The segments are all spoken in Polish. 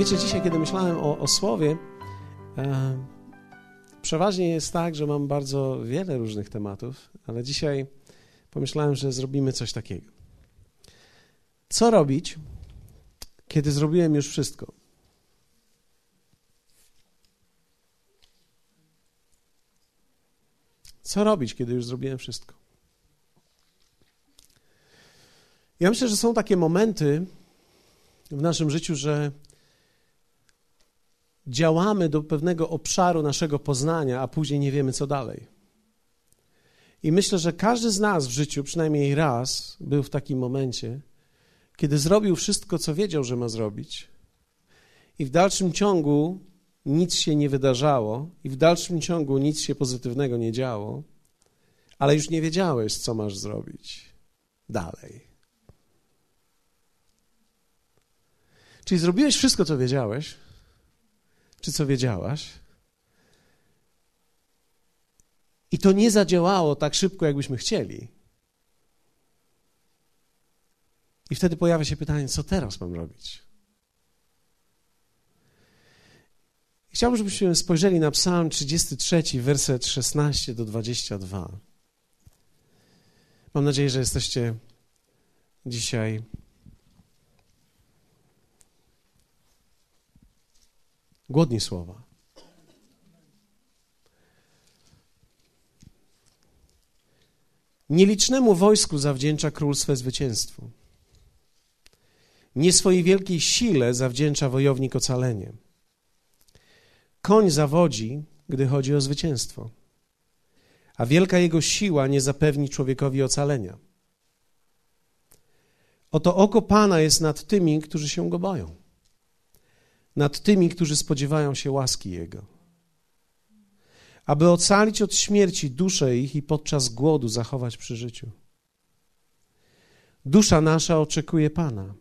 Wiecie, dzisiaj, kiedy myślałem o, o słowie, e, przeważnie jest tak, że mam bardzo wiele różnych tematów, ale dzisiaj pomyślałem, że zrobimy coś takiego. Co robić, kiedy zrobiłem już wszystko? Co robić, kiedy już zrobiłem wszystko? Ja myślę, że są takie momenty w naszym życiu, że działamy do pewnego obszaru naszego poznania, a później nie wiemy, co dalej. I myślę, że każdy z nas w życiu przynajmniej raz był w takim momencie, kiedy zrobił wszystko, co wiedział, że ma zrobić, i w dalszym ciągu nic się nie wydarzało, i w dalszym ciągu nic się pozytywnego nie działo, ale już nie wiedziałeś, co masz zrobić dalej. Czyli zrobiłeś wszystko, co wiedziałeś, czy co wiedziałaś, i to nie zadziałało tak szybko, jakbyśmy chcieli. I wtedy pojawia się pytanie, co teraz mam robić? Chciałbym, żebyśmy spojrzeli na Psalm 33, werset 16 do 22. Mam nadzieję, że jesteście dzisiaj głodni słowa. Nielicznemu wojsku zawdzięcza król swe zwycięstwo. Nie swojej wielkiej sile zawdzięcza wojownik ocalenie. Koń zawodzi, gdy chodzi o zwycięstwo, a wielka jego siła nie zapewni człowiekowi ocalenia. Oto oko Pana jest nad tymi, którzy się go boją, nad tymi, którzy spodziewają się łaski Jego, aby ocalić od śmierci duszę ich i podczas głodu zachować przy życiu. Dusza nasza oczekuje Pana.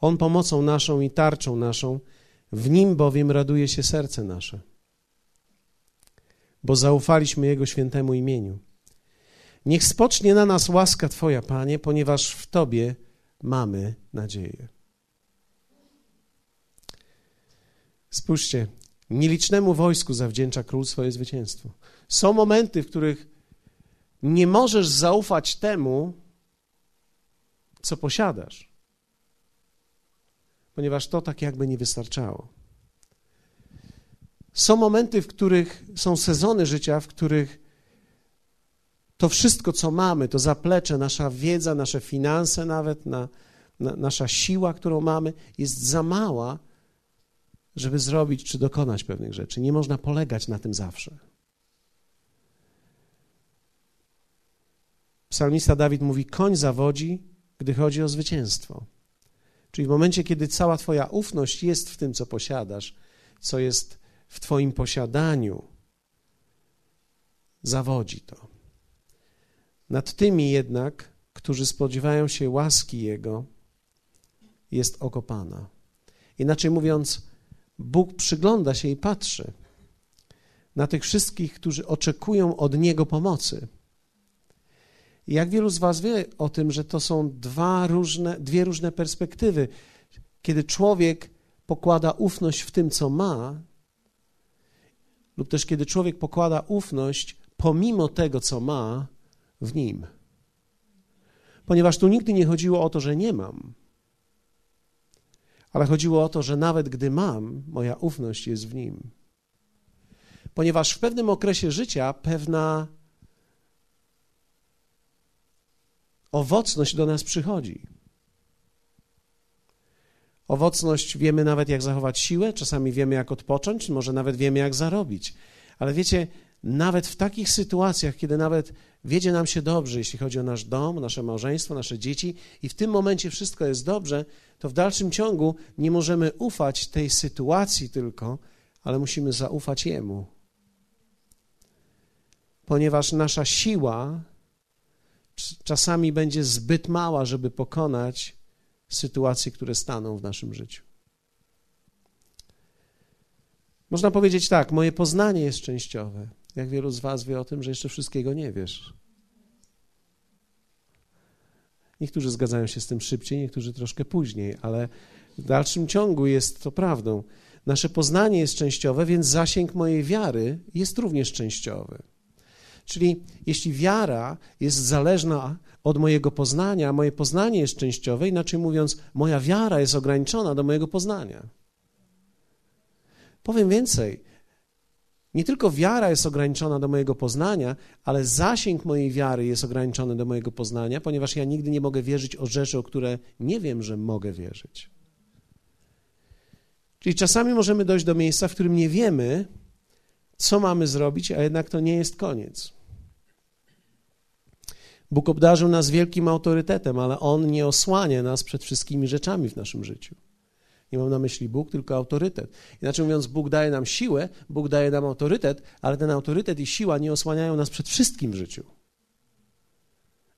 On pomocą naszą i tarczą naszą, w nim bowiem raduje się serce nasze, bo zaufaliśmy Jego świętemu imieniu. Niech spocznie na nas łaska Twoja, Panie, ponieważ w Tobie mamy nadzieję. Spójrzcie, nielicznemu wojsku zawdzięcza król swoje zwycięstwo. Są momenty, w których nie możesz zaufać temu, co posiadasz ponieważ to tak jakby nie wystarczało. Są momenty, w których są sezony życia, w których to wszystko, co mamy, to zaplecze, nasza wiedza, nasze finanse, nawet na, na, nasza siła, którą mamy, jest za mała, żeby zrobić czy dokonać pewnych rzeczy. Nie można polegać na tym zawsze. Psalmista Dawid mówi: Koń zawodzi, gdy chodzi o zwycięstwo. Czyli w momencie, kiedy cała Twoja ufność jest w tym, co posiadasz, co jest w Twoim posiadaniu, zawodzi to. Nad tymi jednak, którzy spodziewają się łaski Jego, jest oko Pana. Inaczej mówiąc, Bóg przygląda się i patrzy na tych wszystkich, którzy oczekują od Niego pomocy. Jak wielu z Was wie o tym, że to są dwa różne, dwie różne perspektywy? Kiedy człowiek pokłada ufność w tym, co ma, lub też kiedy człowiek pokłada ufność pomimo tego, co ma, w nim. Ponieważ tu nigdy nie chodziło o to, że nie mam, ale chodziło o to, że nawet gdy mam, moja ufność jest w nim. Ponieważ w pewnym okresie życia pewna owocność do nas przychodzi. Owocność wiemy nawet, jak zachować siłę, czasami wiemy, jak odpocząć, może nawet wiemy, jak zarobić. Ale wiecie, nawet w takich sytuacjach, kiedy nawet wiedzie nam się dobrze, jeśli chodzi o nasz dom, nasze małżeństwo, nasze dzieci, i w tym momencie wszystko jest dobrze, to w dalszym ciągu nie możemy ufać tej sytuacji tylko, ale musimy zaufać Jemu. Ponieważ nasza siła czasami będzie zbyt mała, żeby pokonać sytuacje, które staną w naszym życiu. Można powiedzieć tak, moje poznanie jest częściowe. Jak wielu z Was wie o tym, że jeszcze wszystkiego nie wiesz? Niektórzy zgadzają się z tym szybciej, niektórzy troszkę później, ale W dalszym ciągu jest to prawdą. Nasze poznanie jest częściowe, więc zasięg mojej wiary jest również częściowy. Czyli jeśli wiara jest zależna od mojego poznania, a moje poznanie jest częściowe, inaczej mówiąc, moja wiara jest ograniczona do mojego poznania. Powiem więcej. Nie tylko wiara jest ograniczona do mojego poznania, ale zasięg mojej wiary jest ograniczony do mojego poznania, ponieważ ja nigdy nie mogę wierzyć o rzeczy, o które nie wiem, że mogę wierzyć. Czyli czasami możemy dojść do miejsca, w którym nie wiemy, co mamy zrobić, a jednak to nie jest koniec. Bóg obdarzył nas wielkim autorytetem, ale On nie osłania nas przed wszystkimi rzeczami w naszym życiu. Nie mam na myśli Bóg, tylko autorytet. Inaczej mówiąc, Bóg daje nam siłę, Bóg daje nam autorytet, ale ten autorytet i siła nie osłaniają nas przed wszystkim w życiu.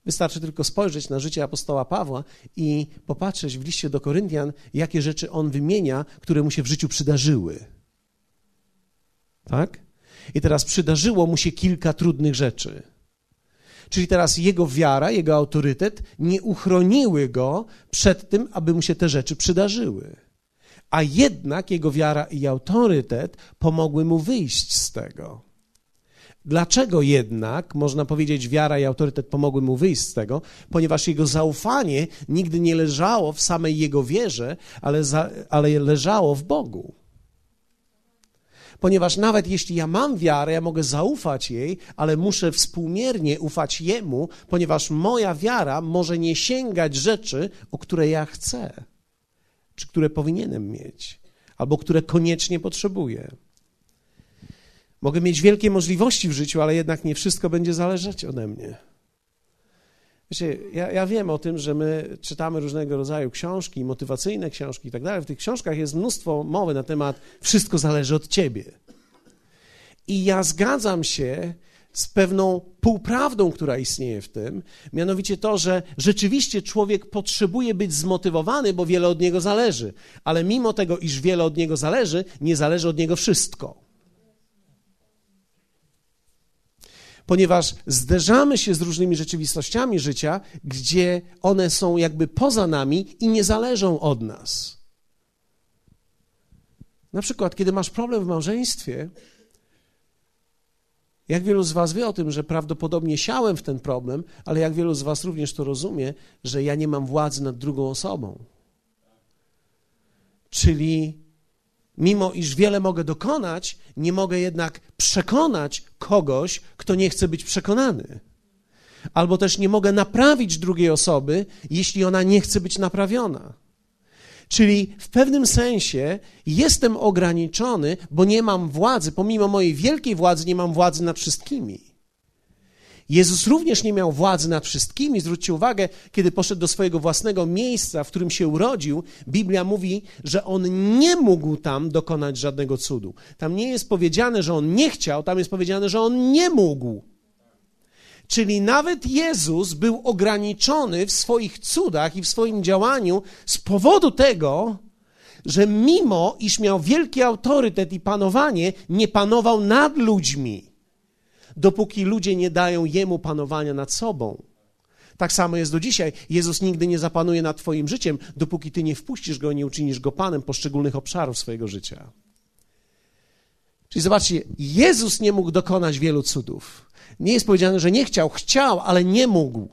Wystarczy tylko spojrzeć na życie apostoła Pawła i popatrzeć w liście do Koryntian, jakie rzeczy on wymienia, które mu się w życiu przydarzyły. Tak? I teraz przydarzyło mu się kilka trudnych rzeczy. Czyli teraz jego wiara, jego autorytet nie uchroniły go przed tym, aby mu się te rzeczy przydarzyły. A jednak jego wiara i autorytet pomogły mu wyjść z tego. Dlaczego jednak, można powiedzieć, wiara i autorytet pomogły mu wyjść z tego? Ponieważ jego zaufanie nigdy nie leżało w samej jego wierze, ale, za, ale leżało w Bogu. Ponieważ nawet jeśli ja mam wiarę, ja mogę zaufać jej, ale muszę współmiernie ufać Jemu, ponieważ moja wiara może nie sięgać rzeczy, o które ja chcę, czy które powinienem mieć, albo które koniecznie potrzebuję. Mogę mieć wielkie możliwości w życiu, ale jednak nie wszystko będzie zależeć ode mnie. Wiecie, ja, ja, wiem o tym, że my czytamy różnego rodzaju książki, motywacyjne książki i tak dalej. W tych książkach jest mnóstwo mowy na temat wszystko zależy od ciebie. I ja zgadzam się z pewną półprawdą, która istnieje w tym, mianowicie to, że rzeczywiście człowiek potrzebuje być zmotywowany, bo wiele od niego zależy, ale mimo tego, iż wiele od niego zależy, nie zależy od niego wszystko. ponieważ zderzamy się z różnymi rzeczywistościami życia, gdzie one są jakby poza nami i nie zależą od nas. Na przykład, kiedy masz problem w małżeństwie, jak wielu z Was wie o tym, że prawdopodobnie siałem w ten problem, ale jak wielu z Was również to rozumie, że ja nie mam władzy nad drugą osobą. Czyli mimo iż wiele mogę dokonać, nie mogę jednak przekonać kogoś, kto nie chce być przekonany. Albo też nie mogę naprawić drugiej osoby, jeśli ona nie chce być naprawiona. Czyli w pewnym sensie jestem ograniczony, bo nie mam władzy, pomimo mojej wielkiej władzy, nie mam władzy nad wszystkimi. Jezus również nie miał władzy nad wszystkimi. Zwróćcie uwagę, kiedy poszedł do swojego własnego miejsca, w którym się urodził, Biblia mówi, że on nie mógł tam dokonać żadnego cudu. Tam nie jest powiedziane, że on nie chciał, tam jest powiedziane, że on nie mógł. Czyli nawet Jezus był ograniczony w swoich cudach i w swoim działaniu z powodu tego, że mimo iż miał wielki autorytet i panowanie, nie panował nad ludźmi dopóki ludzie nie dają Jemu panowania nad sobą. Tak samo jest do dzisiaj. Jezus nigdy nie zapanuje nad Twoim życiem, dopóki Ty nie wpuścisz Go, nie uczynisz Go Panem poszczególnych obszarów swojego życia. Czyli zobaczcie, Jezus nie mógł dokonać wielu cudów. Nie jest powiedziane, że nie chciał, chciał, ale nie mógł.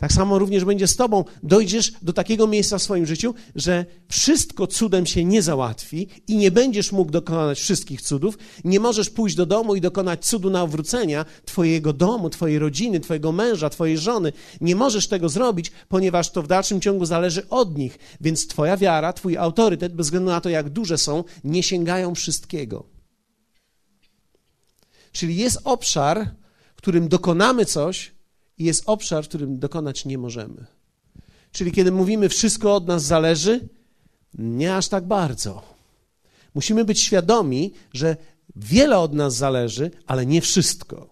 Tak samo również będzie z Tobą. Dojdziesz do takiego miejsca w swoim życiu, że wszystko cudem się nie załatwi i nie będziesz mógł dokonać wszystkich cudów. Nie możesz pójść do domu i dokonać cudu nawrócenia Twojego domu, Twojej rodziny, Twojego męża, Twojej żony. Nie możesz tego zrobić, ponieważ to w dalszym ciągu zależy od nich. Więc Twoja wiara, Twój autorytet, bez względu na to, jak duże są, nie sięgają wszystkiego. Czyli jest obszar, w którym dokonamy coś, i jest obszar, w którym dokonać nie możemy. Czyli kiedy mówimy, wszystko od nas zależy, nie aż tak bardzo. Musimy być świadomi, że wiele od nas zależy, ale nie wszystko.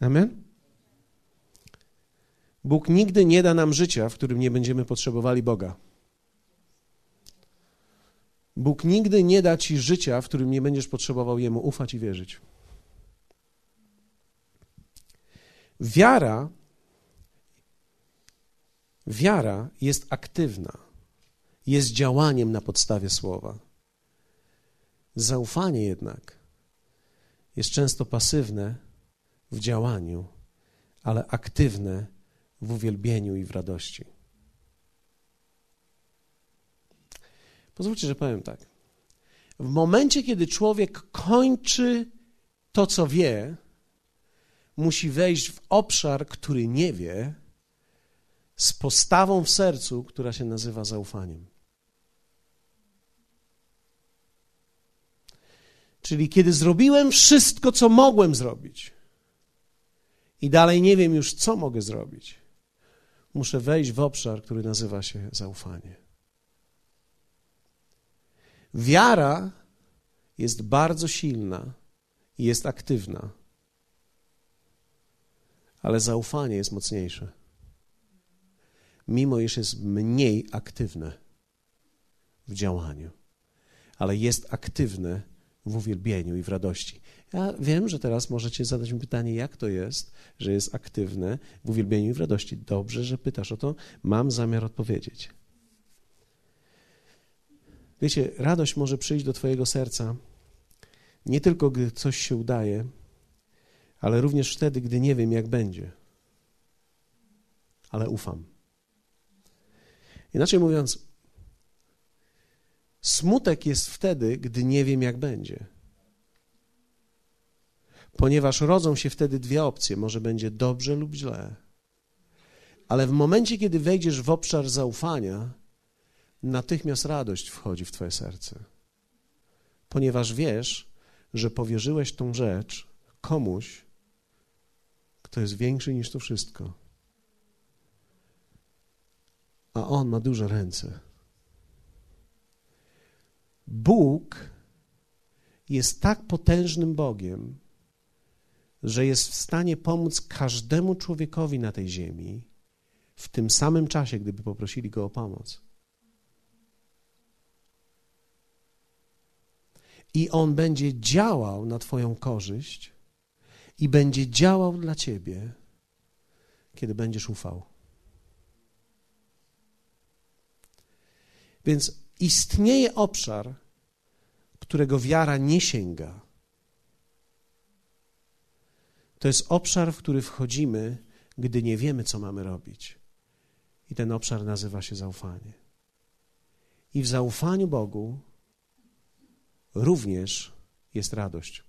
Amen? Bóg nigdy nie da nam życia, w którym nie będziemy potrzebowali Boga. Bóg nigdy nie da ci życia, w którym nie będziesz potrzebował Jemu ufać i wierzyć. Wiara Wiara jest aktywna, jest działaniem na podstawie słowa. Zaufanie jednak jest często pasywne w działaniu, ale aktywne w uwielbieniu i w radości. Pozwólcie, że powiem tak. W momencie, kiedy człowiek kończy to, co wie, musi wejść w obszar, który nie wie, z postawą w sercu, która się nazywa zaufaniem. Czyli kiedy zrobiłem wszystko, co mogłem zrobić, i dalej nie wiem już, co mogę zrobić, muszę wejść w obszar, który nazywa się zaufanie. Wiara jest bardzo silna i jest aktywna, ale zaufanie jest mocniejsze, mimo iż jest mniej aktywne w działaniu, ale jest aktywne w uwielbieniu i w radości. Ja wiem, że teraz możecie zadać mi pytanie, jak to jest, że jest aktywne w uwielbieniu i w radości. Dobrze, że pytasz o to. Mam zamiar odpowiedzieć. Wiecie, radość może przyjść do Twojego serca nie tylko, gdy coś się udaje, ale również wtedy, gdy nie wiem, jak będzie. Ale ufam. Inaczej mówiąc, smutek jest wtedy, gdy nie wiem, jak będzie. Ponieważ rodzą się wtedy dwie opcje: może będzie dobrze lub źle. Ale w momencie, kiedy wejdziesz w obszar zaufania, natychmiast radość wchodzi w Twoje serce, ponieważ wiesz, że powierzyłeś tą rzecz komuś, kto jest większy niż to wszystko. A on ma duże ręce. Bóg jest tak potężnym Bogiem, że jest w stanie pomóc każdemu człowiekowi na tej ziemi w tym samym czasie, gdyby poprosili go o pomoc. I on będzie działał na Twoją korzyść i będzie działał dla Ciebie, kiedy będziesz ufał. Więc istnieje obszar, którego wiara nie sięga. To jest obszar, w który wchodzimy, gdy nie wiemy, co mamy robić. I ten obszar nazywa się zaufanie. I w zaufaniu Bogu również jest radość.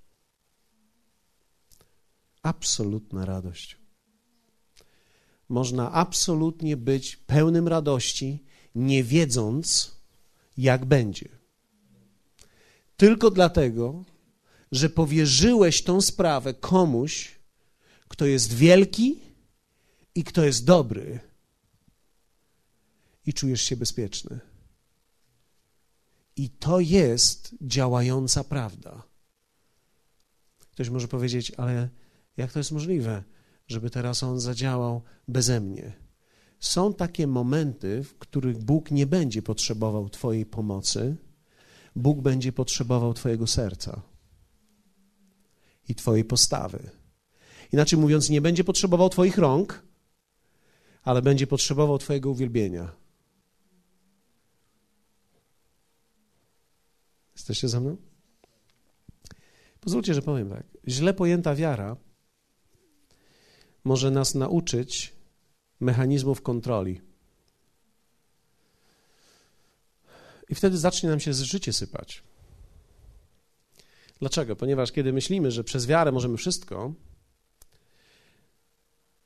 Absolutna radość. Można absolutnie być pełnym radości, nie wiedząc, jak będzie. Tylko dlatego, że powierzyłeś tą sprawę komuś, kto jest wielki i kto jest dobry, i czujesz się bezpieczny. I to jest działająca prawda. Ktoś może powiedzieć, ale jak to jest możliwe, żeby teraz on zadziałał beze mnie? Są takie momenty, w których Bóg nie będzie potrzebował Twojej pomocy, Bóg będzie potrzebował Twojego serca i Twojej postawy. Inaczej mówiąc, nie będzie potrzebował Twoich rąk, ale będzie potrzebował Twojego uwielbienia. Jesteście ze mną? Pozwólcie, że powiem tak. Źle pojęta wiara może nas nauczyć mechanizmów kontroli. I wtedy zacznie nam się życie sypać. Dlaczego? Ponieważ kiedy myślimy, że przez wiarę możemy wszystko,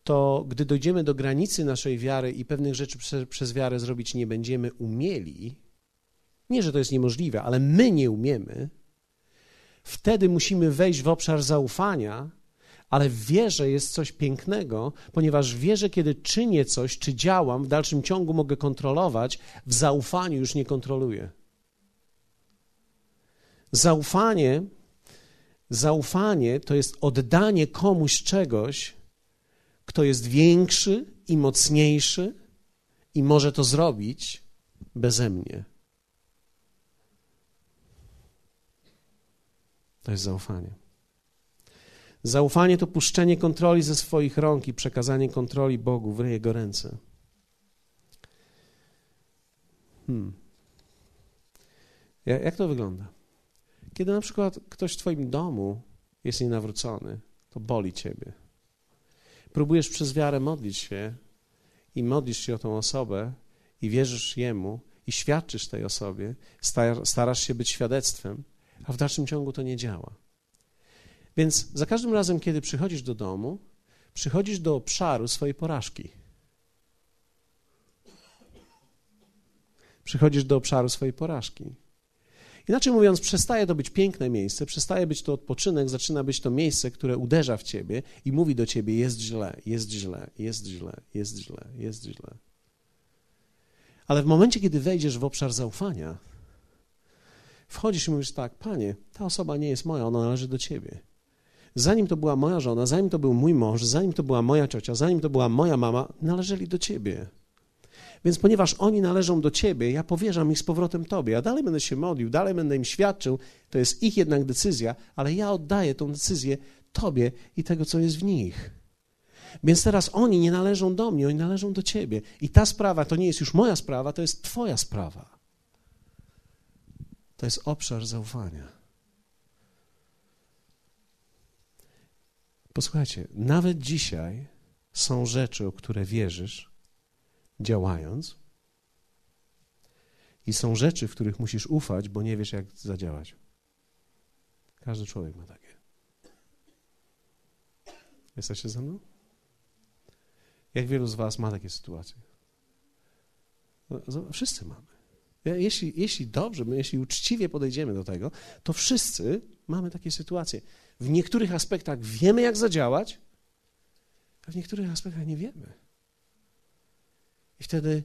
to gdy dojdziemy do granicy naszej wiary i pewnych rzeczy przez, przez wiarę zrobić nie będziemy umieli, nie, że to jest niemożliwe, ale my nie umiemy, wtedy musimy wejść w obszar zaufania, ale w wierze jest coś pięknego, ponieważ w wierze, kiedy czynię coś, czy działam, w dalszym ciągu mogę kontrolować, w zaufaniu już nie kontroluję. Zaufanie, zaufanie to jest oddanie komuś czegoś, kto jest większy i mocniejszy i może to zrobić beze mnie. To jest zaufanie. Zaufanie to puszczenie kontroli ze swoich rąk i przekazanie kontroli Bogu w Jego ręce. Hmm. Jak to wygląda? Kiedy na przykład ktoś w Twoim domu jest nienawrócony, to boli Ciebie. Próbujesz przez wiarę modlić się i modlisz się o tą osobę i wierzysz Jemu i świadczysz tej osobie, starasz się być świadectwem, a w dalszym ciągu to nie działa. Więc za każdym razem, kiedy przychodzisz do domu, przychodzisz do obszaru swojej porażki. Przychodzisz do obszaru swojej porażki. Inaczej mówiąc, przestaje to być piękne miejsce, przestaje być to odpoczynek, zaczyna być to miejsce, które uderza w ciebie i mówi do ciebie: jest źle, jest źle, jest źle, jest źle, jest źle. Ale w momencie, kiedy wejdziesz w obszar zaufania, wchodzisz i mówisz tak: Panie, ta osoba nie jest moja, ona należy do ciebie. Zanim to była moja żona, zanim to był mój mąż, zanim to była moja ciocia, zanim to była moja mama, należeli do ciebie. Więc ponieważ oni należą do Ciebie, ja powierzam ich z powrotem Tobie. Ja dalej będę się modlił, dalej będę im świadczył. To jest ich jednak decyzja, ale ja oddaję tą decyzję Tobie i tego, co jest w nich. Więc teraz oni nie należą do mnie, oni należą do Ciebie. I ta sprawa to nie jest już moja sprawa, to jest Twoja sprawa. To jest obszar zaufania. Posłuchajcie, nawet dzisiaj są rzeczy, o które wierzysz, działając. I są rzeczy, w których musisz ufać, bo nie wiesz, jak zadziałać. Każdy człowiek ma takie. Jesteście ze mną? Jak wielu z Was ma takie sytuacje? No, wszyscy mamy. Jeśli, jeśli dobrze, jeśli uczciwie podejdziemy do tego, to wszyscy mamy takie sytuacje. W niektórych aspektach wiemy, jak zadziałać, a w niektórych aspektach nie wiemy. I wtedy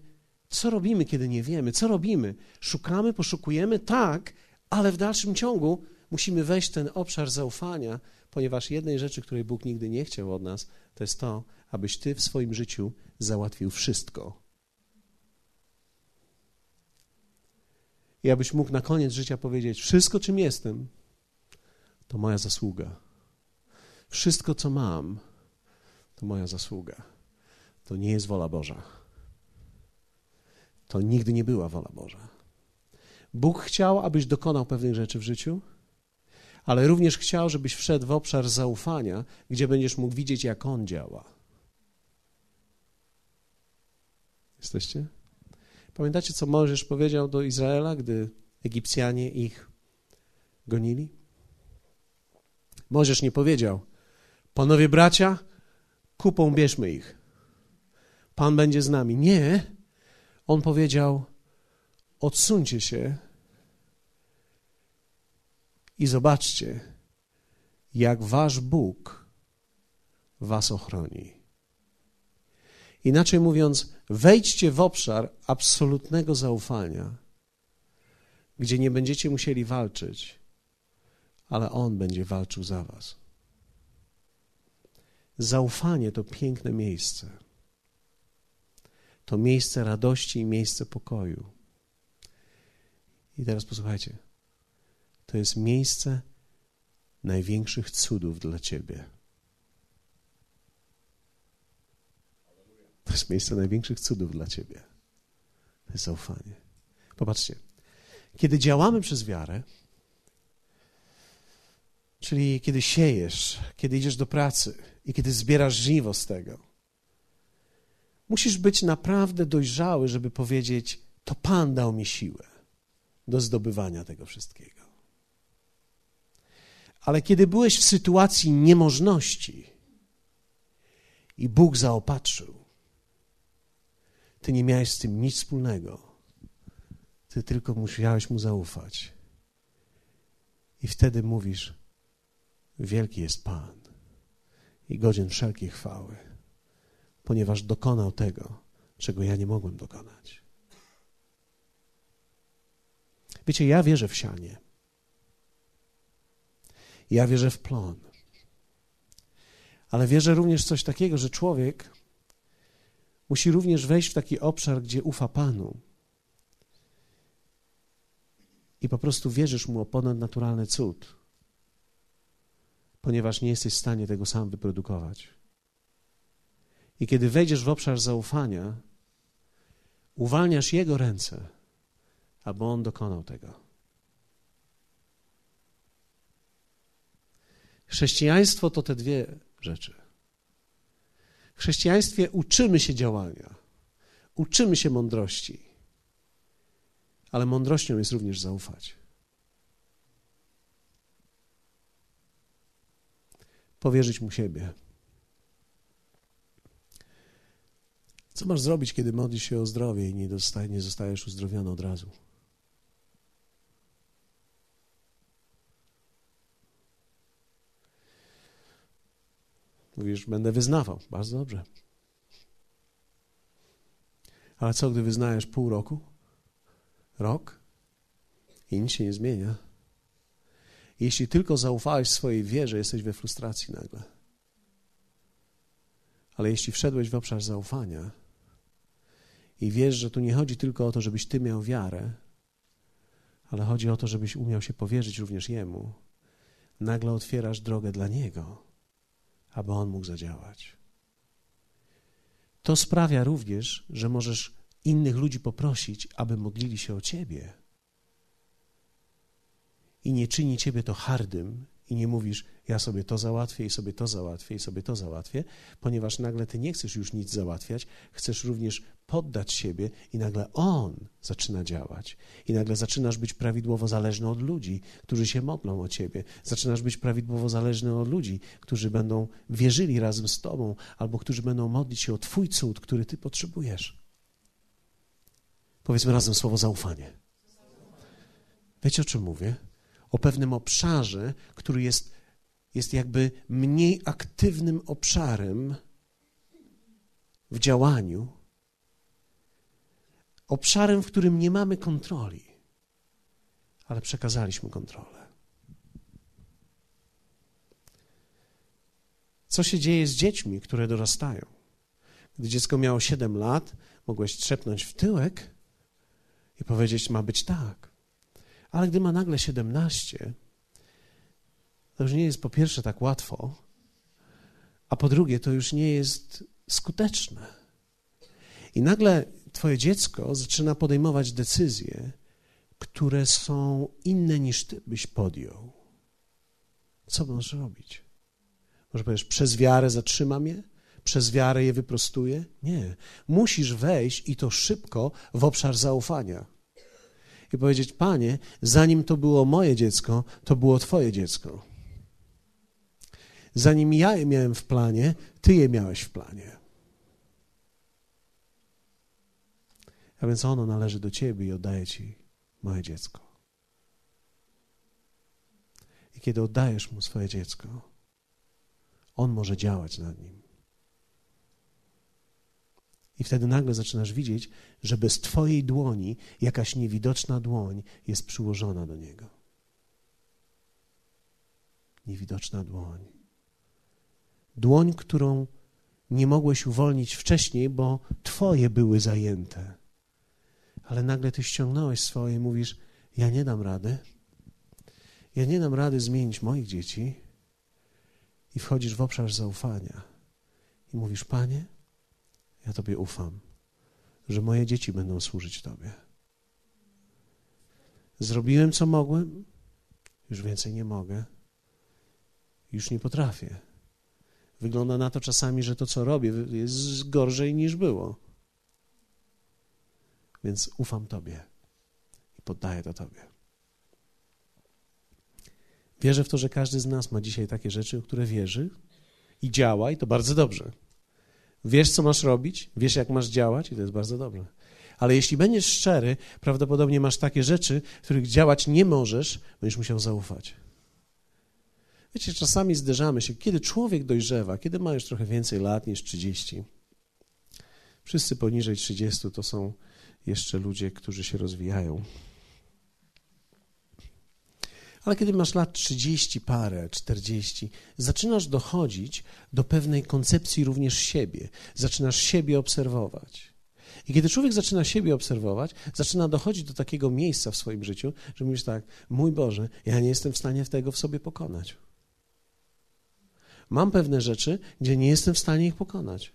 co robimy, kiedy nie wiemy? Co robimy? Szukamy, poszukujemy, tak, ale w dalszym ciągu musimy wejść w ten obszar zaufania, ponieważ jednej rzeczy, której Bóg nigdy nie chciał od nas, to jest to, abyś ty w swoim życiu załatwił wszystko. I abyś mógł na koniec życia powiedzieć: Wszystko, czym jestem, to moja zasługa. Wszystko, co mam, to moja zasługa. To nie jest wola Boża to nigdy nie była wola Boża. Bóg chciał, abyś dokonał pewnych rzeczy w życiu, ale również chciał, żebyś wszedł w obszar zaufania, gdzie będziesz mógł widzieć, jak On działa. Jesteście? Pamiętacie, co Mojżesz powiedział do Izraela, gdy Egipcjanie ich gonili? Mojżesz nie powiedział, panowie bracia, kupą bierzmy ich. Pan będzie z nami. Nie. On powiedział: Odsuńcie się i zobaczcie, jak wasz Bóg was ochroni. Inaczej mówiąc, wejdźcie w obszar absolutnego zaufania, gdzie nie będziecie musieli walczyć, ale On będzie walczył za was. Zaufanie to piękne miejsce to miejsce radości i miejsce pokoju. I teraz posłuchajcie. To jest miejsce największych cudów dla ciebie. To jest miejsce największych cudów dla ciebie. To jest zaufanie. Popatrzcie. Kiedy działamy przez wiarę, czyli kiedy siejesz, kiedy idziesz do pracy i kiedy zbierasz żniwo z tego, Musisz być naprawdę dojrzały, żeby powiedzieć: To Pan dał mi siłę do zdobywania tego wszystkiego. Ale kiedy byłeś w sytuacji niemożności i Bóg zaopatrzył, ty nie miałeś z tym nic wspólnego. Ty tylko musiałeś mu zaufać. I wtedy mówisz: Wielki jest Pan i godzien wszelkiej chwały ponieważ dokonał tego, czego ja nie mogłem dokonać. Wiecie, ja wierzę w sianie. Ja wierzę w plon. Ale wierzę również w coś takiego, że człowiek musi również wejść w taki obszar, gdzie ufa Panu. I po prostu wierzysz mu o ponadnaturalny cud, ponieważ nie jesteś w stanie tego sam wyprodukować. I kiedy wejdziesz w obszar zaufania, uwalniasz Jego ręce albo On dokonał tego. Chrześcijaństwo to te dwie rzeczy. Chrześcijaństwie uczymy się działania, uczymy się mądrości, ale mądrością jest również zaufać. Powierzyć mu siebie. Co masz zrobić, kiedy modlisz się o zdrowie i nie, dostaje, nie zostajesz uzdrowiony od razu? Mówisz, będę wyznawał. Bardzo dobrze. Ale co, gdy wyznajesz pół roku? Rok? I nic się nie zmienia. Jeśli tylko zaufałeś swojej wierze, jesteś we frustracji nagle. Ale jeśli wszedłeś w obszar zaufania i wiesz, że tu nie chodzi tylko o to, żebyś ty miał wiarę, ale chodzi o to, żebyś umiał się powierzyć również Jemu, nagle otwierasz drogę dla Niego aby On mógł zadziałać. To sprawia również, że możesz innych ludzi poprosić, aby modlili się o Ciebie. I nie czyni Ciebie to hardym, i nie mówisz, ja sobie to załatwię, i sobie to załatwię, i sobie to załatwię, ponieważ nagle ty nie chcesz już nic załatwiać, chcesz również poddać siebie, i nagle on zaczyna działać. I nagle zaczynasz być prawidłowo zależny od ludzi, którzy się modlą o ciebie. Zaczynasz być prawidłowo zależny od ludzi, którzy będą wierzyli razem z tobą, albo którzy będą modlić się o twój cud, który ty potrzebujesz. Powiedzmy razem słowo zaufanie. Wiecie o czym mówię? o pewnym obszarze, który jest, jest jakby mniej aktywnym obszarem w działaniu, obszarem, w którym nie mamy kontroli, ale przekazaliśmy kontrolę. Co się dzieje z dziećmi, które dorastają? Gdy dziecko miało 7 lat, mogłeś trzepnąć w tyłek i powiedzieć: Ma być tak. Ale gdy ma nagle 17, to już nie jest po pierwsze tak łatwo, a po drugie to już nie jest skuteczne. I nagle twoje dziecko zaczyna podejmować decyzje, które są inne niż ty byś podjął. Co możesz robić? Może powiesz, przez wiarę zatrzymam je? Przez wiarę je wyprostuję? Nie. Musisz wejść i to szybko w obszar zaufania i powiedzieć: Panie, zanim to było moje dziecko, to było Twoje dziecko. Zanim ja je miałem w planie, Ty je miałeś w planie. A więc ono należy do Ciebie i oddaję Ci moje dziecko. I kiedy oddajesz mu swoje dziecko, on może działać nad nim. I wtedy nagle zaczynasz widzieć, że bez Twojej dłoni jakaś niewidoczna dłoń jest przyłożona do niego. Niewidoczna dłoń. Dłoń, którą nie mogłeś uwolnić wcześniej, bo Twoje były zajęte. Ale nagle Ty ściągnąłeś swoje i mówisz: Ja nie dam rady. Ja nie dam rady zmienić moich dzieci. I wchodzisz w obszar zaufania. I mówisz: Panie, ja Tobie ufam, że moje dzieci będą służyć Tobie. Zrobiłem, co mogłem, już więcej nie mogę, już nie potrafię. Wygląda na to czasami, że to, co robię, jest gorzej niż było. Więc ufam Tobie i poddaję to Tobie. Wierzę w to, że każdy z nas ma dzisiaj takie rzeczy, o które wierzy i działa, i to bardzo dobrze. Wiesz, co masz robić, wiesz, jak masz działać, i to jest bardzo dobre. Ale jeśli będziesz szczery, prawdopodobnie masz takie rzeczy, których działać nie możesz, będziesz musiał zaufać. Wiecie, czasami zderzamy się, kiedy człowiek dojrzewa, kiedy ma już trochę więcej lat niż 30. Wszyscy poniżej 30 to są jeszcze ludzie, którzy się rozwijają. Ale kiedy masz lat 30 parę, 40, zaczynasz dochodzić do pewnej koncepcji również siebie. Zaczynasz siebie obserwować. I kiedy człowiek zaczyna siebie obserwować, zaczyna dochodzić do takiego miejsca w swoim życiu, że mówisz tak, mój Boże, ja nie jestem w stanie tego w sobie pokonać. Mam pewne rzeczy, gdzie nie jestem w stanie ich pokonać.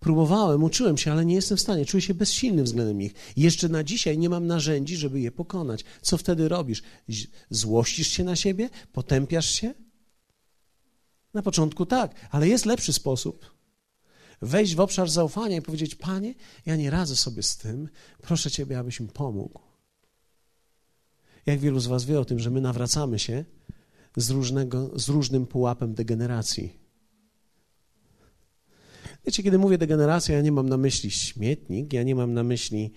Próbowałem, uczyłem się, ale nie jestem w stanie. Czuję się bezsilny względem nich. Jeszcze na dzisiaj nie mam narzędzi, żeby je pokonać. Co wtedy robisz? Złościsz się na siebie? Potępiasz się? Na początku tak, ale jest lepszy sposób. Wejść w obszar zaufania i powiedzieć: Panie, ja nie radzę sobie z tym, proszę Ciebie, abyś mi pomógł. Jak wielu z Was wie o tym, że my nawracamy się z, różnego, z różnym pułapem degeneracji. Wiecie, kiedy mówię degeneracja, ja nie mam na myśli śmietnik, ja nie mam na myśli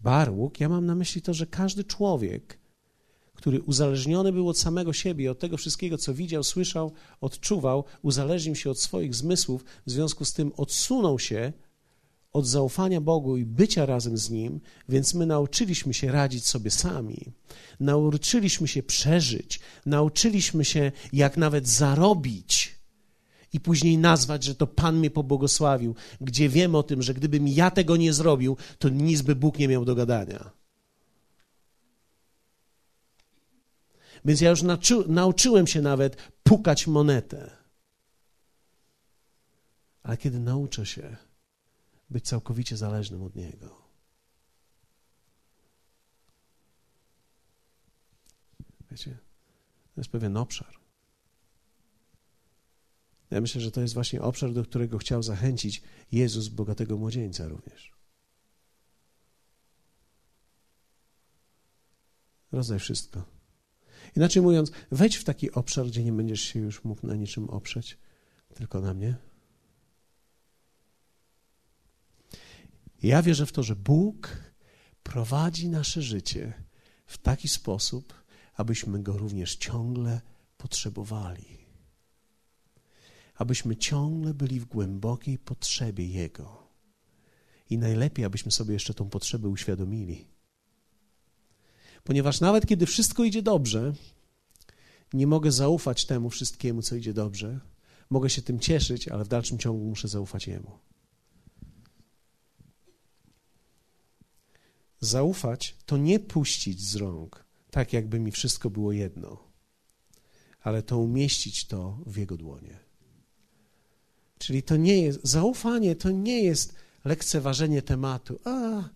barłuk, ja mam na myśli to, że każdy człowiek, który uzależniony był od samego siebie, od tego wszystkiego, co widział, słyszał, odczuwał, uzależnił się od swoich zmysłów, w związku z tym odsunął się od zaufania Bogu i bycia razem z Nim, więc my nauczyliśmy się radzić sobie sami. Nauczyliśmy się przeżyć, nauczyliśmy się, jak nawet zarobić i później nazwać, że to Pan mnie pobłogosławił, gdzie wiem o tym, że gdybym ja tego nie zrobił, to nic by Bóg nie miał do gadania. Więc ja już nauczyłem się nawet pukać monetę. Ale kiedy nauczę się być całkowicie zależnym od Niego, wiecie, to jest pewien obszar. Ja myślę, że to jest właśnie obszar, do którego chciał zachęcić Jezus bogatego młodzieńca również. Rozdaj wszystko. Inaczej mówiąc, wejdź w taki obszar, gdzie nie będziesz się już mógł na niczym oprzeć, tylko na mnie. Ja wierzę w to, że Bóg prowadzi nasze życie w taki sposób, abyśmy Go również ciągle potrzebowali abyśmy ciągle byli w głębokiej potrzebie Jego. I najlepiej, abyśmy sobie jeszcze tą potrzebę uświadomili. Ponieważ nawet kiedy wszystko idzie dobrze, nie mogę zaufać temu wszystkiemu, co idzie dobrze. Mogę się tym cieszyć, ale w dalszym ciągu muszę zaufać Jemu. Zaufać to nie puścić z rąk, tak jakby mi wszystko było jedno, ale to umieścić to w Jego dłonie. Czyli to nie jest, zaufanie to nie jest lekceważenie tematu. A,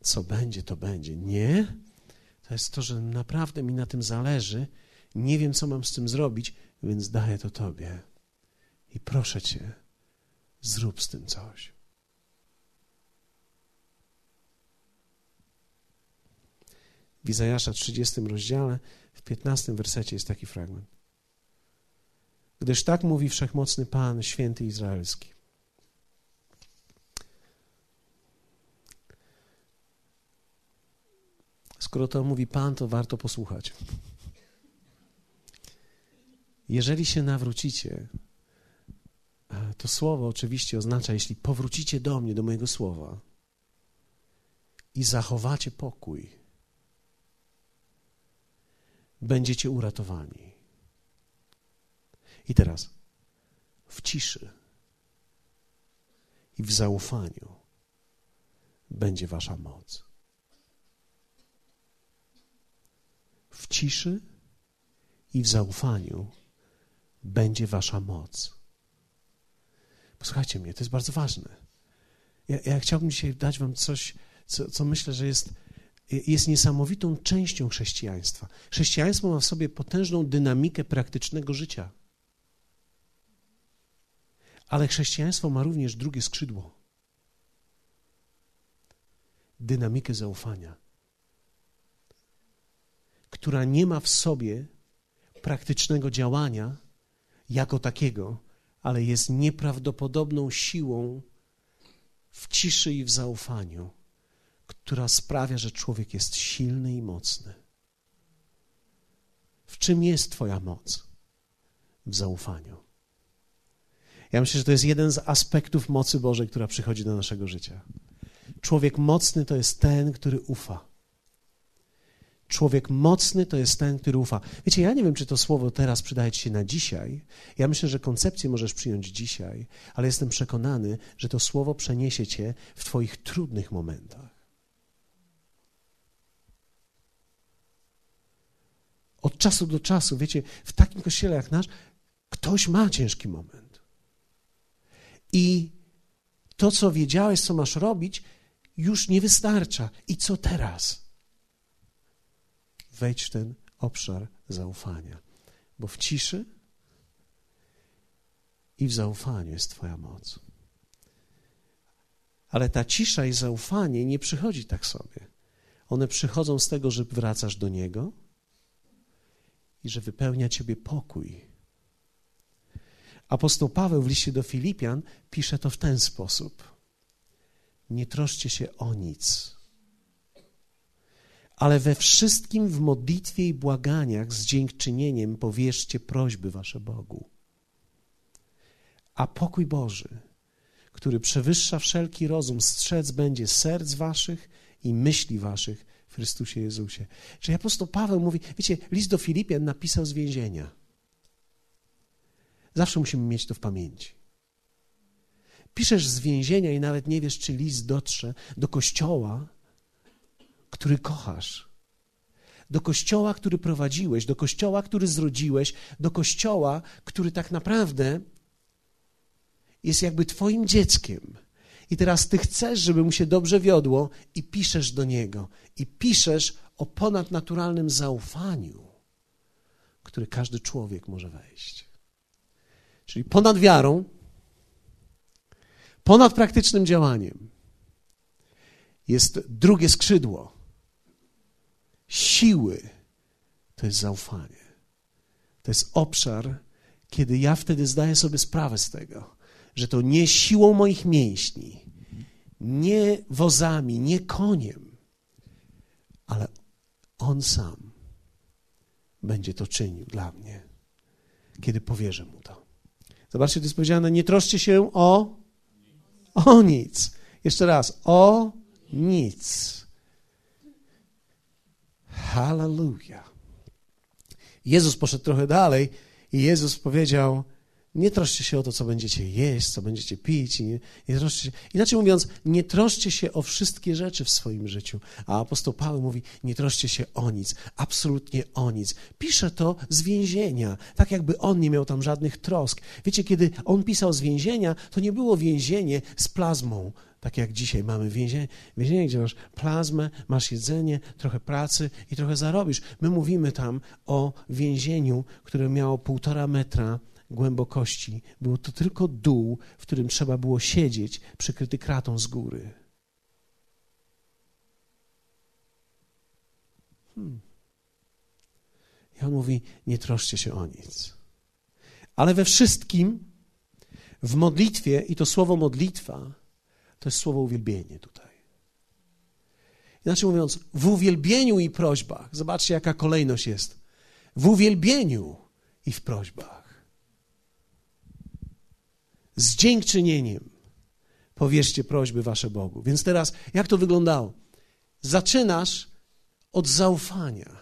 co będzie, to będzie. Nie. To jest to, że naprawdę mi na tym zależy. Nie wiem, co mam z tym zrobić, więc daję to Tobie. I proszę Cię, zrób z tym coś. W Izajasza 30 rozdziale, w 15 wersecie jest taki fragment gdyż tak mówi wszechmocny Pan, święty Izraelski. Skoro to mówi Pan, to warto posłuchać. Jeżeli się nawrócicie, to słowo oczywiście oznacza, jeśli powrócicie do mnie, do mojego słowa i zachowacie pokój, będziecie uratowani. I teraz w ciszy i w zaufaniu będzie wasza moc. W ciszy i w zaufaniu będzie wasza moc. Posłuchajcie mnie, to jest bardzo ważne. Ja, ja chciałbym dzisiaj dać wam coś, co, co myślę, że jest, jest niesamowitą częścią chrześcijaństwa. Chrześcijaństwo ma w sobie potężną dynamikę praktycznego życia. Ale chrześcijaństwo ma również drugie skrzydło dynamikę zaufania, która nie ma w sobie praktycznego działania jako takiego, ale jest nieprawdopodobną siłą w ciszy i w zaufaniu, która sprawia, że człowiek jest silny i mocny. W czym jest Twoja moc? W zaufaniu. Ja myślę, że to jest jeden z aspektów mocy Bożej, która przychodzi do naszego życia. Człowiek mocny to jest ten, który ufa. Człowiek mocny to jest ten, który ufa. Wiecie, ja nie wiem, czy to słowo teraz przydaje ci się na dzisiaj. Ja myślę, że koncepcję możesz przyjąć dzisiaj, ale jestem przekonany, że to słowo przeniesie cię w Twoich trudnych momentach. Od czasu do czasu, wiecie, w takim kościele jak nasz, ktoś ma ciężki moment. I To, co wiedziałeś, co masz robić, już nie wystarcza. I co teraz? Wejdź w ten obszar zaufania, bo w ciszy i w zaufaniu jest Twoja moc. Ale ta cisza i zaufanie nie przychodzi tak sobie. One przychodzą z tego, że wracasz do Niego i że wypełnia Ciebie pokój. Apostoł Paweł w liście do Filipian pisze to w ten sposób. Nie troszcie się o nic, ale we wszystkim w modlitwie i błaganiach z dziękczynieniem powierzcie prośby wasze Bogu. A pokój Boży, który przewyższa wszelki rozum, strzec będzie serc waszych i myśli waszych w Chrystusie Jezusie. Czyli apostoł Paweł mówi, wiecie, list do Filipian napisał z więzienia. Zawsze musimy mieć to w pamięci. Piszesz z więzienia i nawet nie wiesz, czy list dotrze do kościoła, który kochasz. Do kościoła, który prowadziłeś, do kościoła, który zrodziłeś, do kościoła, który tak naprawdę jest jakby Twoim dzieckiem. I teraz Ty chcesz, żeby mu się dobrze wiodło, i piszesz do niego. I piszesz o ponadnaturalnym zaufaniu, który każdy człowiek może wejść. Czyli ponad wiarą, ponad praktycznym działaniem jest drugie skrzydło siły. To jest zaufanie. To jest obszar, kiedy ja wtedy zdaję sobie sprawę z tego, że to nie siłą moich mięśni, nie wozami, nie koniem, ale On sam będzie to czynił dla mnie, kiedy powierzę Mu to. Zobaczcie, to jest powiedziane, nie troszcie się o, o nic. Jeszcze raz, o nic. Hallelujah. Jezus poszedł trochę dalej i Jezus powiedział, nie troszcie się o to, co będziecie jeść, co będziecie pić. Nie, nie troszcie się. Inaczej mówiąc, nie troszcie się o wszystkie rzeczy w swoim życiu. A apostoł Paweł mówi, nie troszcie się o nic, absolutnie o nic. Pisze to z więzienia, tak jakby on nie miał tam żadnych trosk. Wiecie, kiedy on pisał z więzienia, to nie było więzienie z plazmą, tak jak dzisiaj mamy więzienie, więzienie, gdzie masz plazmę, masz jedzenie, trochę pracy i trochę zarobisz. My mówimy tam o więzieniu, które miało półtora metra głębokości. Było to tylko dół, w którym trzeba było siedzieć, przykryty kratą z góry. Hmm. I on mówi: Nie troszcie się o nic. Ale we wszystkim, w modlitwie, i to słowo modlitwa, to jest słowo uwielbienie tutaj. Inaczej mówiąc, w uwielbieniu i prośbach, zobaczcie, jaka kolejność jest. W uwielbieniu i w prośbach z dziękczynieniem powierzcie prośby wasze Bogu. Więc teraz, jak to wyglądało? Zaczynasz od zaufania,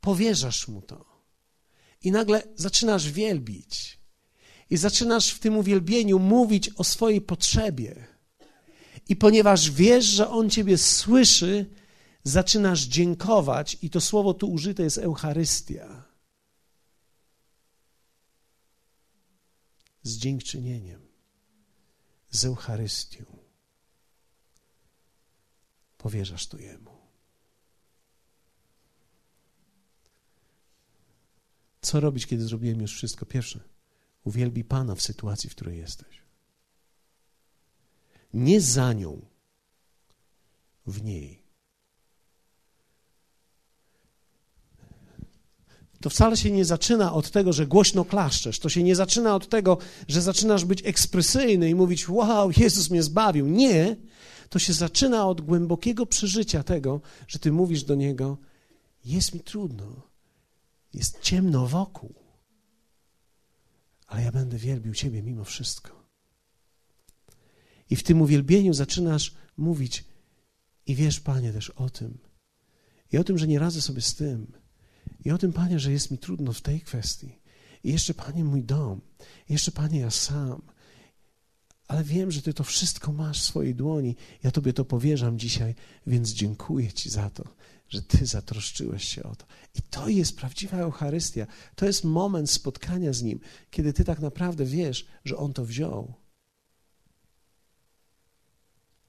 powierzasz mu to i nagle zaczynasz wielbić. I zaczynasz w tym uwielbieniu mówić o swojej potrzebie. I ponieważ wiesz, że On Ciebie słyszy, zaczynasz dziękować, i to słowo tu użyte jest Eucharystia. Z dziękczynieniem, z Eucharystią. Powierzasz to Jemu. Co robić, kiedy zrobiłem już wszystko? Pierwsze, uwielbi Pana w sytuacji, w której jesteś. Nie za nią, w niej. To wcale się nie zaczyna od tego, że głośno klaszczesz. To się nie zaczyna od tego, że zaczynasz być ekspresyjny i mówić: Wow, Jezus mnie zbawił. Nie. To się zaczyna od głębokiego przeżycia tego, że ty mówisz do Niego: Jest mi trudno, jest ciemno wokół, ale ja będę wielbił Ciebie mimo wszystko. I w tym uwielbieniu zaczynasz mówić: I wiesz, Panie, też o tym. I o tym, że nie radzę sobie z tym i o tym, Panie, że jest mi trudno w tej kwestii. I jeszcze, Panie, mój dom. I jeszcze, Panie, ja sam. Ale wiem, że Ty to wszystko masz w swojej dłoni. Ja Tobie to powierzam dzisiaj, więc dziękuję Ci za to, że Ty zatroszczyłeś się o to. I to jest prawdziwa Eucharystia. To jest moment spotkania z Nim, kiedy Ty tak naprawdę wiesz, że On to wziął.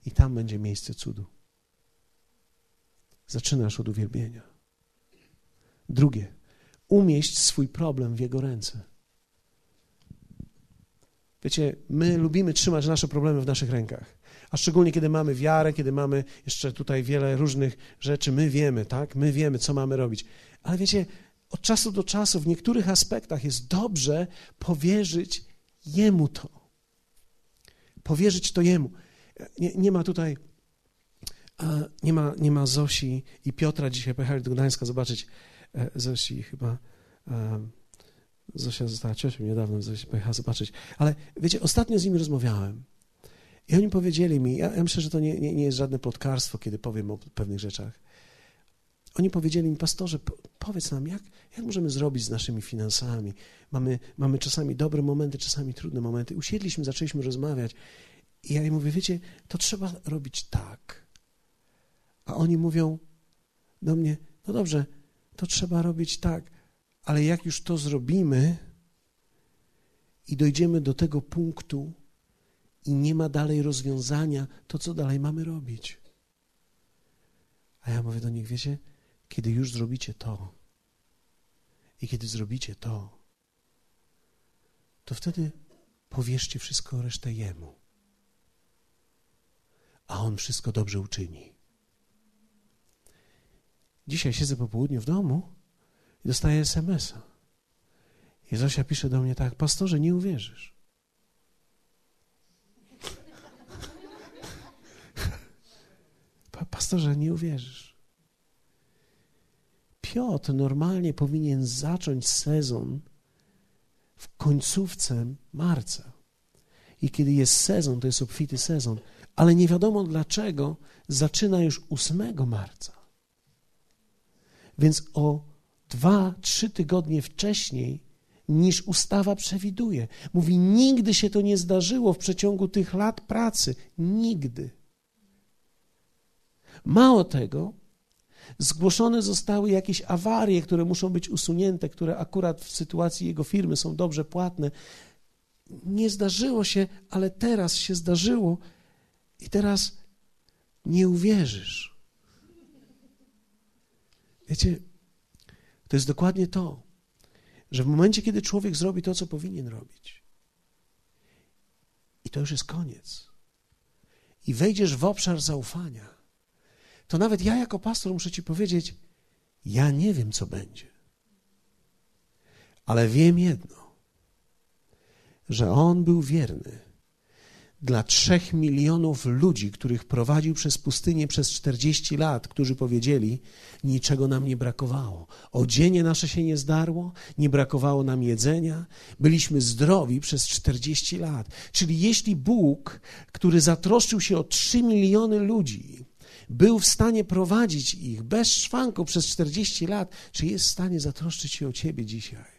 I tam będzie miejsce cudu. Zaczynasz od uwielbienia. Drugie, umieść swój problem w Jego ręce. Wiecie, my lubimy trzymać nasze problemy w naszych rękach. A szczególnie kiedy mamy wiarę, kiedy mamy jeszcze tutaj wiele różnych rzeczy, my wiemy, tak? My wiemy, co mamy robić. Ale wiecie, od czasu do czasu w niektórych aspektach jest dobrze powierzyć Jemu to. Powierzyć to Jemu. Nie, nie ma tutaj, nie ma, nie ma Zosi i Piotra dzisiaj pojechali do Gdańska zobaczyć Zosi chyba. Zosia została ciocią niedawno, Zosia pojechała zobaczyć. Ale wiecie, ostatnio z nimi rozmawiałem. I oni powiedzieli mi, ja, ja myślę, że to nie, nie, nie jest żadne plotkarstwo, kiedy powiem o pewnych rzeczach. Oni powiedzieli mi, pastorze, powiedz nam, jak, jak możemy zrobić z naszymi finansami? Mamy, mamy czasami dobre momenty, czasami trudne momenty. Usiedliśmy, zaczęliśmy rozmawiać. I ja im mówię, wiecie, to trzeba robić tak. A oni mówią do mnie, no dobrze, to trzeba robić tak, ale jak już to zrobimy i dojdziemy do tego punktu i nie ma dalej rozwiązania, to co dalej mamy robić? A ja mówię do nich, wiecie, kiedy już zrobicie to i kiedy zrobicie to, to wtedy powierzcie wszystko resztę Jemu, a On wszystko dobrze uczyni. Dzisiaj siedzę po południu w domu i dostaję SMS-a. I Zosia pisze do mnie tak, pastorze, nie uwierzysz. Pastorze, nie uwierzysz. Piotr normalnie powinien zacząć sezon w końcówce marca. I kiedy jest sezon, to jest obfity sezon. Ale nie wiadomo dlaczego zaczyna już 8 marca. Więc o dwa, trzy tygodnie wcześniej niż ustawa przewiduje. Mówi, nigdy się to nie zdarzyło w przeciągu tych lat pracy. Nigdy. Mało tego, zgłoszone zostały jakieś awarie, które muszą być usunięte, które akurat w sytuacji jego firmy są dobrze płatne. Nie zdarzyło się, ale teraz się zdarzyło i teraz nie uwierzysz. Wiecie, to jest dokładnie to, że w momencie, kiedy człowiek zrobi to, co powinien robić, i to już jest koniec, i wejdziesz w obszar zaufania, to nawet ja jako pastor muszę ci powiedzieć, ja nie wiem, co będzie. Ale wiem jedno, że on był wierny dla trzech milionów ludzi, których prowadził przez pustynię przez 40 lat, którzy powiedzieli: Niczego nam nie brakowało. Odzienie nasze się nie zdarło, nie brakowało nam jedzenia, byliśmy zdrowi przez 40 lat. Czyli jeśli Bóg, który zatroszczył się o 3 miliony ludzi, był w stanie prowadzić ich bez szwanku przez 40 lat, czy jest w stanie zatroszczyć się o ciebie dzisiaj?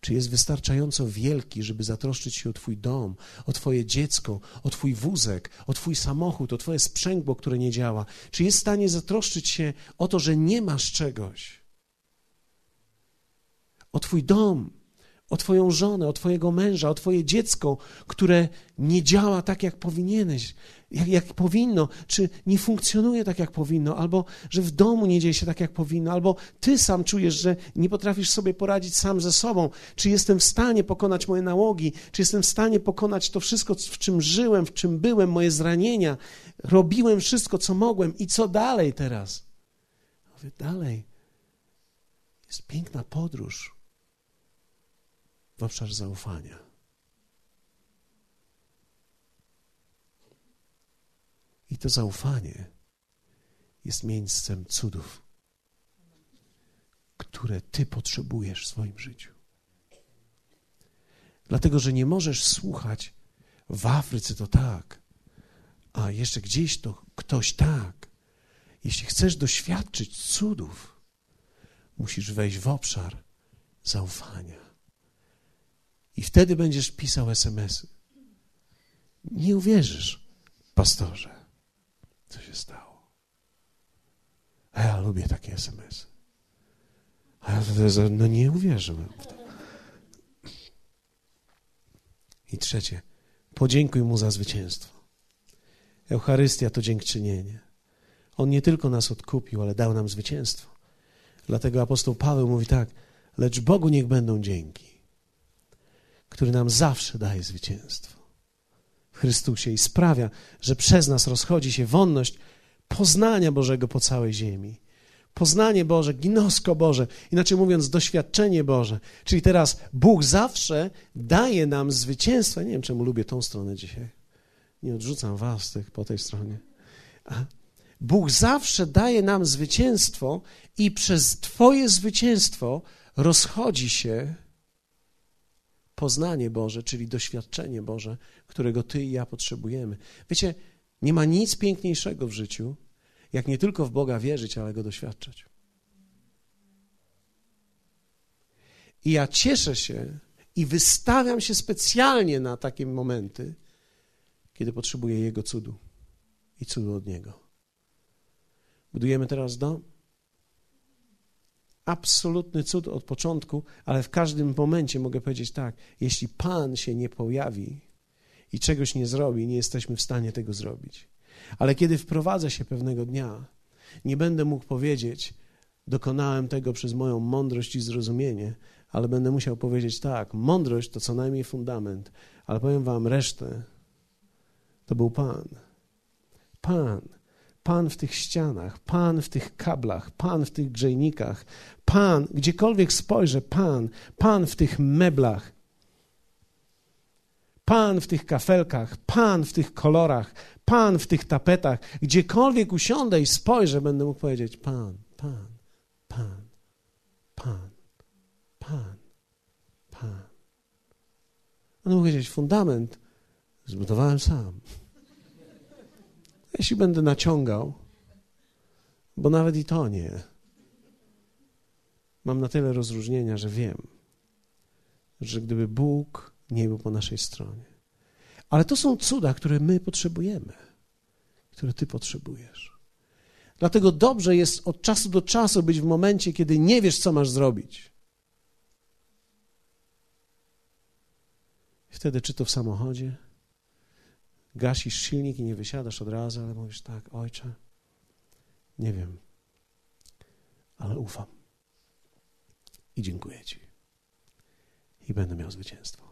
Czy jest wystarczająco wielki, żeby zatroszczyć się o Twój dom, o Twoje dziecko, o Twój wózek, o Twój samochód, o Twoje sprzęgło, które nie działa? Czy jest w stanie zatroszczyć się o to, że nie masz czegoś? O Twój dom, o Twoją żonę, o Twojego męża, o Twoje dziecko, które nie działa tak, jak powinieneś, jak, jak powinno, czy nie funkcjonuje tak, jak powinno, albo że w domu nie dzieje się tak, jak powinno, albo Ty sam czujesz, że nie potrafisz sobie poradzić sam ze sobą. Czy jestem w stanie pokonać moje nałogi? Czy jestem w stanie pokonać to wszystko, w czym żyłem, w czym byłem, moje zranienia? Robiłem wszystko, co mogłem i co dalej teraz? Mówię, dalej. Jest piękna podróż w obszar zaufania. I to zaufanie jest miejscem cudów, które Ty potrzebujesz w swoim życiu. Dlatego, że nie możesz słuchać w Afryce to tak, a jeszcze gdzieś to ktoś tak. Jeśli chcesz doświadczyć cudów, musisz wejść w obszar zaufania. I wtedy będziesz pisał SMS-y. Nie uwierzysz, pastorze, co się stało. A ja lubię takie SMS-y. A ja no nie uwierzyłem w to. I trzecie, podziękuj mu za zwycięstwo. Eucharystia to dziękczynienie. On nie tylko nas odkupił, ale dał nam zwycięstwo. Dlatego apostoł Paweł mówi tak: Lecz Bogu niech będą dzięki, który nam zawsze daje zwycięstwo w Chrystusie i sprawia, że przez nas rozchodzi się wonność poznania Bożego po całej ziemi. Poznanie Boże, ginosko Boże, inaczej mówiąc, doświadczenie Boże. Czyli teraz Bóg zawsze daje nam zwycięstwo. Nie wiem, czemu lubię tą stronę dzisiaj. Nie odrzucam was tych po tej stronie. Bóg zawsze daje nam zwycięstwo i przez Twoje zwycięstwo rozchodzi się poznanie Boże, czyli doświadczenie Boże, którego Ty i ja potrzebujemy. Wiecie, nie ma nic piękniejszego w życiu, jak nie tylko w Boga wierzyć, ale go doświadczać. I ja cieszę się i wystawiam się specjalnie na takie momenty, kiedy potrzebuję Jego cudu i cudu od Niego. Budujemy teraz dom. Absolutny cud od początku, ale w każdym momencie mogę powiedzieć tak: jeśli Pan się nie pojawi i czegoś nie zrobi, nie jesteśmy w stanie tego zrobić. Ale kiedy wprowadzę się pewnego dnia, nie będę mógł powiedzieć, dokonałem tego przez moją mądrość i zrozumienie, ale będę musiał powiedzieć tak, mądrość to co najmniej fundament, ale powiem wam resztę, to był Pan. Pan. Pan w tych ścianach, Pan w tych kablach, Pan w tych grzejnikach, Pan, gdziekolwiek spojrzę, Pan, Pan w tych meblach, Pan w tych kafelkach, Pan w tych kolorach, Pan w tych tapetach. Gdziekolwiek usiądę i spojrzę, będę mógł powiedzieć: Pan, Pan, Pan, Pan, Pan, Pan. On mógł powiedzieć: Fundament zbudowałem sam. Jeśli będę naciągał, bo nawet i to nie. Mam na tyle rozróżnienia, że wiem, że gdyby Bóg nie był po naszej stronie. Ale to są cuda, które my potrzebujemy, które Ty potrzebujesz. Dlatego dobrze jest od czasu do czasu być w momencie, kiedy nie wiesz, co masz zrobić. Wtedy, czy to w samochodzie, gasisz silnik i nie wysiadasz od razu, ale mówisz tak, ojcze, nie wiem, ale ufam i dziękuję Ci. I będę miał zwycięstwo.